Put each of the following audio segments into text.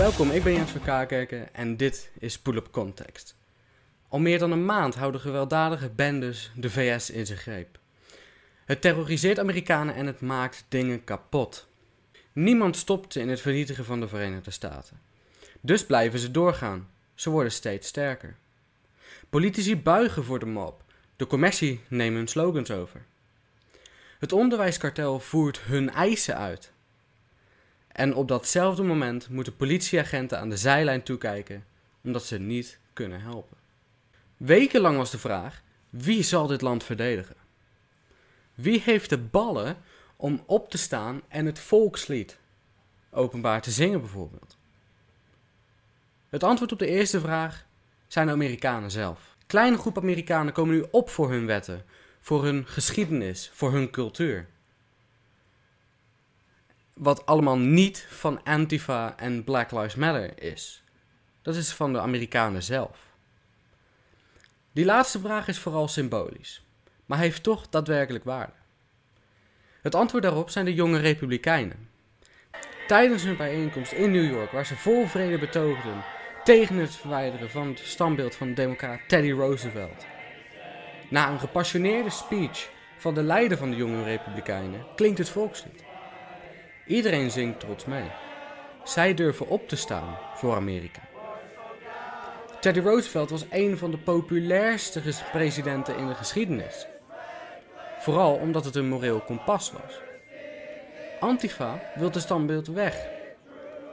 Welkom, ik ben Jens van Kaarkerken en dit is Pull Up Context. Al meer dan een maand houden gewelddadige bendes de VS in zijn greep. Het terroriseert Amerikanen en het maakt dingen kapot. Niemand stopt in het vernietigen van de Verenigde Staten. Dus blijven ze doorgaan. Ze worden steeds sterker. Politici buigen voor de mob. De commercie neemt hun slogans over. Het onderwijskartel voert hun eisen uit. En op datzelfde moment moeten politieagenten aan de zijlijn toekijken, omdat ze niet kunnen helpen. Wekenlang was de vraag: wie zal dit land verdedigen? Wie heeft de ballen om op te staan en het volkslied openbaar te zingen, bijvoorbeeld? Het antwoord op de eerste vraag zijn de Amerikanen zelf. Kleine groep Amerikanen komen nu op voor hun wetten, voor hun geschiedenis, voor hun cultuur. Wat allemaal niet van Antifa en Black Lives Matter is. Dat is van de Amerikanen zelf. Die laatste vraag is vooral symbolisch, maar heeft toch daadwerkelijk waarde. Het antwoord daarop zijn de jonge Republikeinen. Tijdens hun bijeenkomst in New York, waar ze vol vrede betoogden tegen het verwijderen van het standbeeld van de democraat Teddy Roosevelt. Na een gepassioneerde speech van de leider van de jonge Republikeinen klinkt het volkslied. Iedereen zingt trots mee. Zij durven op te staan voor Amerika. Teddy Roosevelt was een van de populairste presidenten in de geschiedenis. Vooral omdat het een moreel kompas was. Antifa wil het standbeeld weg.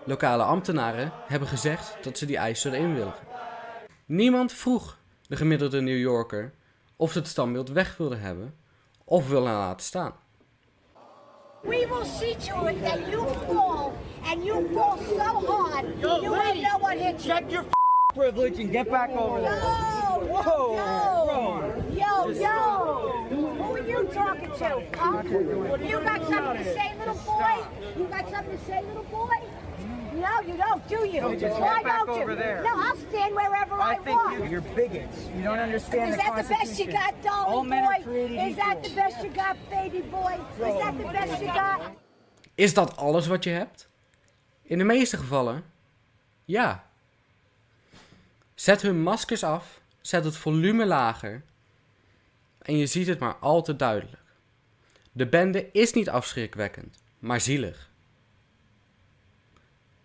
Lokale ambtenaren hebben gezegd dat ze die eis zullen inwilligen. Niemand vroeg de gemiddelde New Yorker of ze het standbeeld weg wilden hebben of willen laten staan. We will see to it that you fall, and you fall so hard, you won't know what hit you. Check your privilege and get back over there. Yo, Whoa, yo, yo, yo. Who are you talking to? Huh? You got something to say, little boy? You got something to say, little boy? No, you don't, do you? No, just Why don't you? No, I'll stand wherever I, I think want. you, you're bigots. You don't understand Is the that the best you got, Dolly All men are boy? created Is that the best you got, baby boy? Is that the best you got? Is dat alles wat je hebt? In de meeste gevallen ja. Zet hun maskers af, zet het volume lager en je ziet het maar al te duidelijk. De bende is niet afschrikwekkend, maar zielig.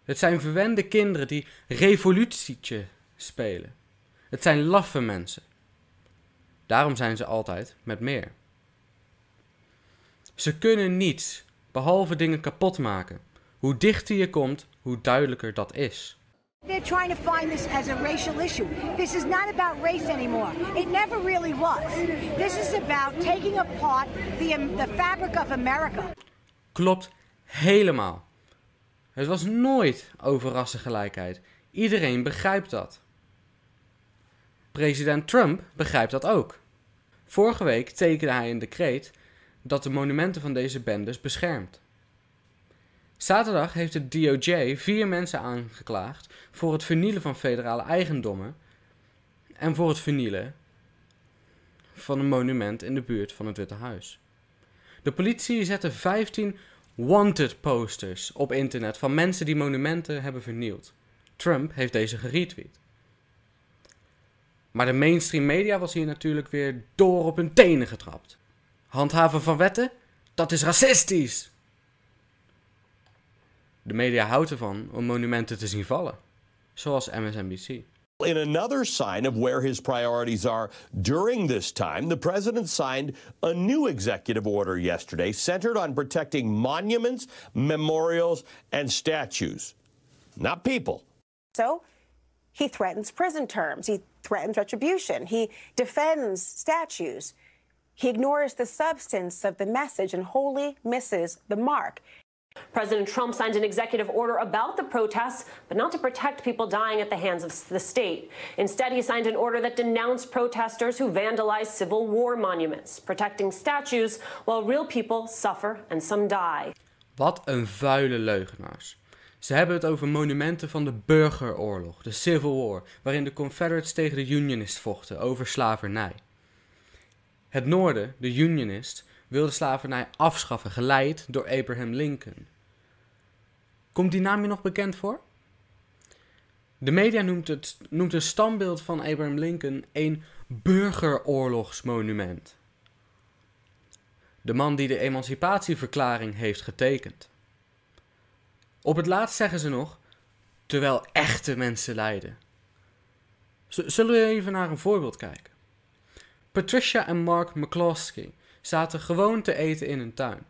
Het zijn verwende kinderen die revolutietje spelen. Het zijn laffe mensen. Daarom zijn ze altijd met meer. Ze kunnen niets behalve dingen kapot maken. Hoe dichter je komt, hoe duidelijker dat is. They're trying to find this as a racial issue. This is not about race anymore. It never really was. This is about taking apart the, the fabric of America. Klopt helemaal. Het was nooit over rassengelijkheid. Iedereen begrijpt dat. President Trump begrijpt dat ook. Vorige week tekende hij een decreet dat de monumenten van deze bendes beschermt. Zaterdag heeft het DOJ vier mensen aangeklaagd voor het vernielen van federale eigendommen en voor het vernielen van een monument in de buurt van het Witte Huis. De politie zette 15 wanted posters op internet van mensen die monumenten hebben vernield. Trump heeft deze geretweet. Maar de mainstream media was hier natuurlijk weer door op hun tenen getrapt. Handhaven van wetten? Dat is racistisch! De media houdt ervan om monumenten te zien vallen, zoals MSNBC. In another sign of where his priorities are during this time, the president signed a new executive order yesterday centered on protecting monuments, memorials, and statues. Not people. So he threatens prison terms. He threatens retribution. He defends statues. He ignores the substance of the message and wholly misses the mark. President Trump signed an executive order about the protests, but not to protect people dying at the hands of the state. Instead, he signed an order that denounced protesters who vandalized Civil War monuments, protecting statues while real people suffer and some die. Wat een vuile leugenaars. Ze hebben het over monumenten van de burgeroorlog, de Civil War, waarin de Confederates tegen de Unionists vochten over slavernij. Het noorden, de Unionist, wilde slavernij afschaffen, geleid door Abraham Lincoln. Komt die naam je nog bekend voor? De media noemt, het, noemt een standbeeld van Abraham Lincoln een burgeroorlogsmonument. De man die de emancipatieverklaring heeft getekend. Op het laatst zeggen ze nog, terwijl echte mensen lijden. Zullen we even naar een voorbeeld kijken? Patricia en Mark McCloskey zaten gewoon te eten in een tuin.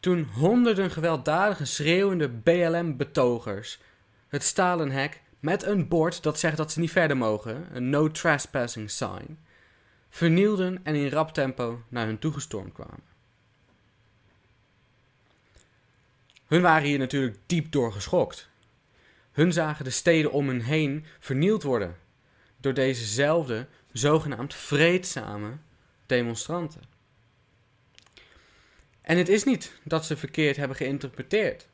Toen honderden gewelddadige schreeuwende BLM-betogers het stalen hek met een bord dat zegt dat ze niet verder mogen, een no trespassing sign, vernielden en in rap tempo naar hun toegestormd kwamen. Hun waren hier natuurlijk diep door geschokt. Hun zagen de steden om hen heen vernield worden door dezezelfde zogenaamd vreedzame demonstranten. En het is niet dat ze verkeerd hebben geïnterpreteerd.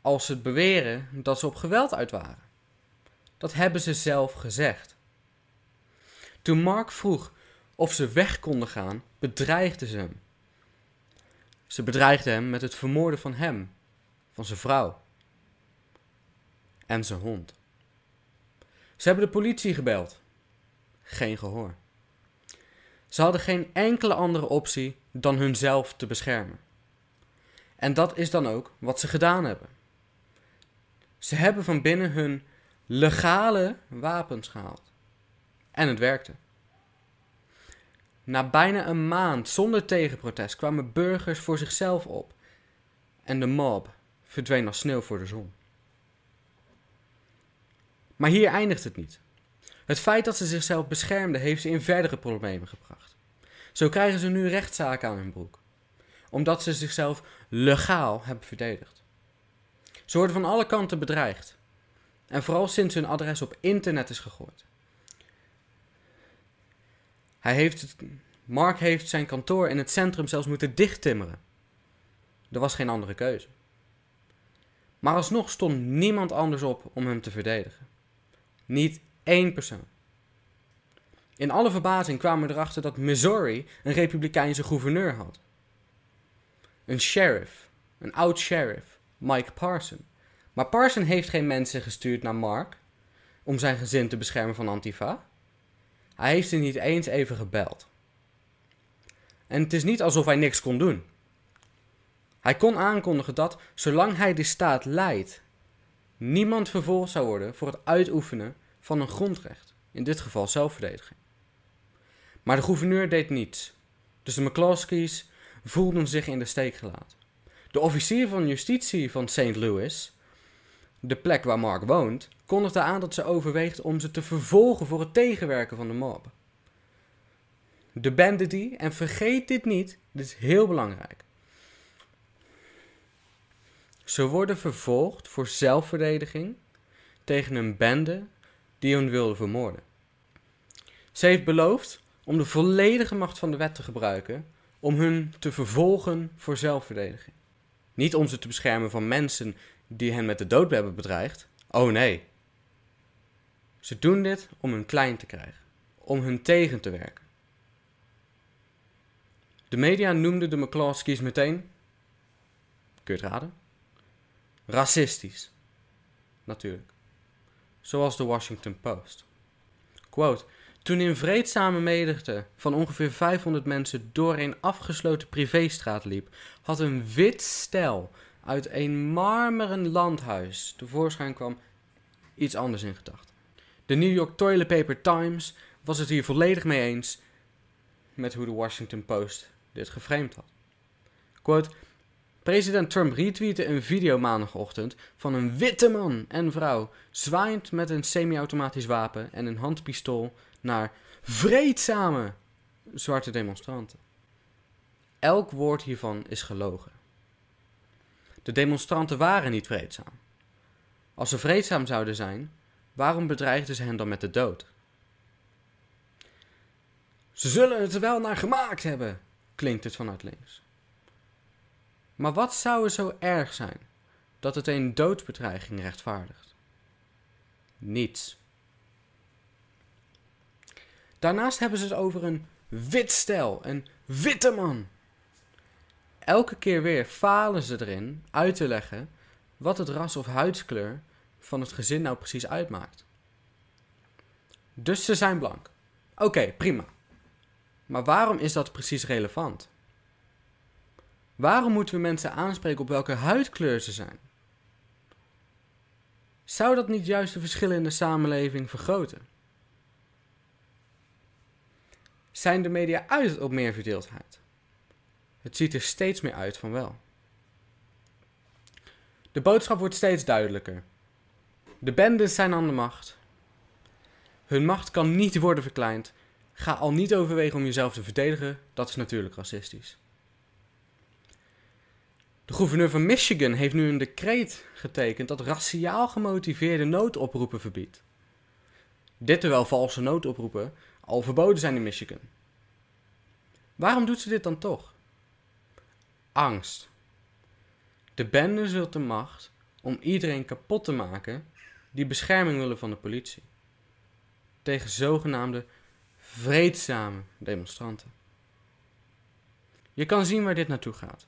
Als ze beweren dat ze op geweld uit waren. Dat hebben ze zelf gezegd. Toen Mark vroeg of ze weg konden gaan, bedreigden ze hem. Ze bedreigden hem met het vermoorden van hem, van zijn vrouw en zijn hond. Ze hebben de politie gebeld. Geen gehoor. Ze hadden geen enkele andere optie dan hunzelf te beschermen. En dat is dan ook wat ze gedaan hebben. Ze hebben van binnen hun legale wapens gehaald. En het werkte. Na bijna een maand zonder tegenprotest kwamen burgers voor zichzelf op. En de mob verdween als sneeuw voor de zon. Maar hier eindigt het niet. Het feit dat ze zichzelf beschermden heeft ze in verdere problemen gebracht. Zo krijgen ze nu rechtszaken aan hun broek, omdat ze zichzelf legaal hebben verdedigd. Ze worden van alle kanten bedreigd, en vooral sinds hun adres op internet is gegooid. Hij heeft Mark heeft zijn kantoor in het centrum zelfs moeten dichttimmeren. Er was geen andere keuze. Maar alsnog stond niemand anders op om hem te verdedigen. Niet één persoon. In alle verbazing kwamen we erachter dat Missouri een republikeinse gouverneur had. Een sheriff, een oud sheriff, Mike Parson. Maar Parson heeft geen mensen gestuurd naar Mark om zijn gezin te beschermen van Antifa. Hij heeft ze niet eens even gebeld. En het is niet alsof hij niks kon doen. Hij kon aankondigen dat, zolang hij de staat leidt, niemand vervolgd zou worden voor het uitoefenen van een grondrecht, in dit geval zelfverdediging. Maar de gouverneur deed niets, dus de McCloskeys voelden zich in de steek gelaten. De officier van justitie van St. Louis, de plek waar Mark woont, kondigde aan dat ze overweegt om ze te vervolgen voor het tegenwerken van de mob. De bandity, en vergeet dit niet, dit is heel belangrijk. Ze worden vervolgd voor zelfverdediging tegen een bende die hun wilde vermoorden. Ze heeft beloofd om de volledige macht van de wet te gebruiken om hun te vervolgen voor zelfverdediging. Niet om ze te beschermen van mensen die hen met de dood hebben bedreigd. Oh nee. Ze doen dit om hun klein te krijgen, om hun tegen te werken. De media noemden de McCloskeys meteen, kun je het raden? Racistisch. Natuurlijk. Zoals de Washington Post. Quote, toen in vreedzame menigte van ongeveer 500 mensen door een afgesloten privéstraat liep, had een wit stel uit een marmeren landhuis tevoorschijn kwam iets anders in gedachten. De New York Toilet Paper Times was het hier volledig mee eens met hoe de Washington Post dit geframed had. Quote, President Trump retweette een video maandagochtend van een witte man en vrouw zwaaiend met een semi-automatisch wapen en een handpistool naar vreedzame zwarte demonstranten. Elk woord hiervan is gelogen. De demonstranten waren niet vreedzaam. Als ze vreedzaam zouden zijn, waarom bedreigden ze hen dan met de dood? Ze zullen het er wel naar gemaakt hebben, klinkt het vanuit links. Maar wat zou er zo erg zijn dat het een doodsbedreiging rechtvaardigt? Niets. Daarnaast hebben ze het over een wit stel, een witte man. Elke keer weer falen ze erin uit te leggen wat het ras of huidskleur van het gezin nou precies uitmaakt. Dus ze zijn blank. Oké, prima. Maar waarom is dat precies relevant? Waarom moeten we mensen aanspreken op welke huidkleur ze zijn? Zou dat niet juist de verschillen in de samenleving vergroten? Zijn de media uit op meer verdeeldheid? Het ziet er steeds meer uit van wel. De boodschap wordt steeds duidelijker. De bendes zijn aan de macht. Hun macht kan niet worden verkleind. Ga al niet overwegen om jezelf te verdedigen, dat is natuurlijk racistisch. De gouverneur van Michigan heeft nu een decreet getekend dat raciaal gemotiveerde noodoproepen verbiedt. Dit terwijl valse noodoproepen al verboden zijn in Michigan. Waarom doet ze dit dan toch? Angst. De bende zult de macht om iedereen kapot te maken die bescherming willen van de politie. Tegen zogenaamde vreedzame demonstranten. Je kan zien waar dit naartoe gaat.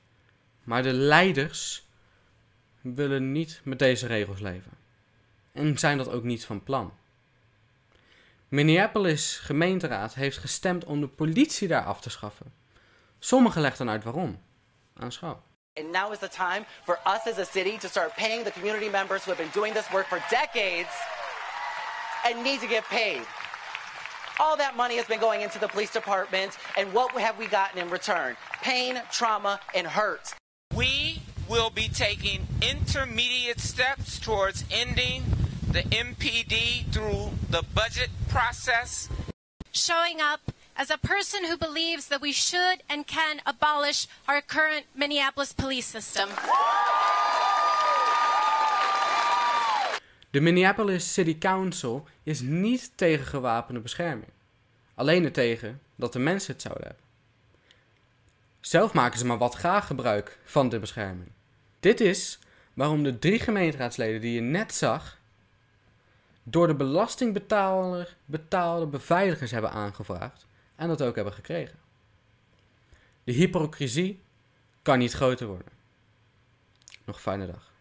Maar de leiders willen niet met deze regels leven. En zijn dat ook niet van plan. Minneapolis gemeenteraad heeft gestemd om de politie daar af te schaffen. Sommigen leggen uit waarom. Aanschouw. And now is the time for us as a city to start paying the community members who have been doing this work for decades and need to get paid. All that money has been going into the police department, and what have we gotten in return? Pain, trauma, and hurt. We will be taking intermediate steps towards ending the MPD through the budget process. Showing up as a person who believes that we should and can abolish our current Minneapolis police system. De Minneapolis City Council is niet tegen gewapende bescherming. Alleen er tegen dat de mensen het zouden hebben. Zelf maken ze maar wat graag gebruik van de bescherming. Dit is waarom de drie gemeenteraadsleden die je net zag, door de belastingbetaler betaalde beveiligers hebben aangevraagd en dat ook hebben gekregen. De hypocrisie kan niet groter worden. Nog een fijne dag.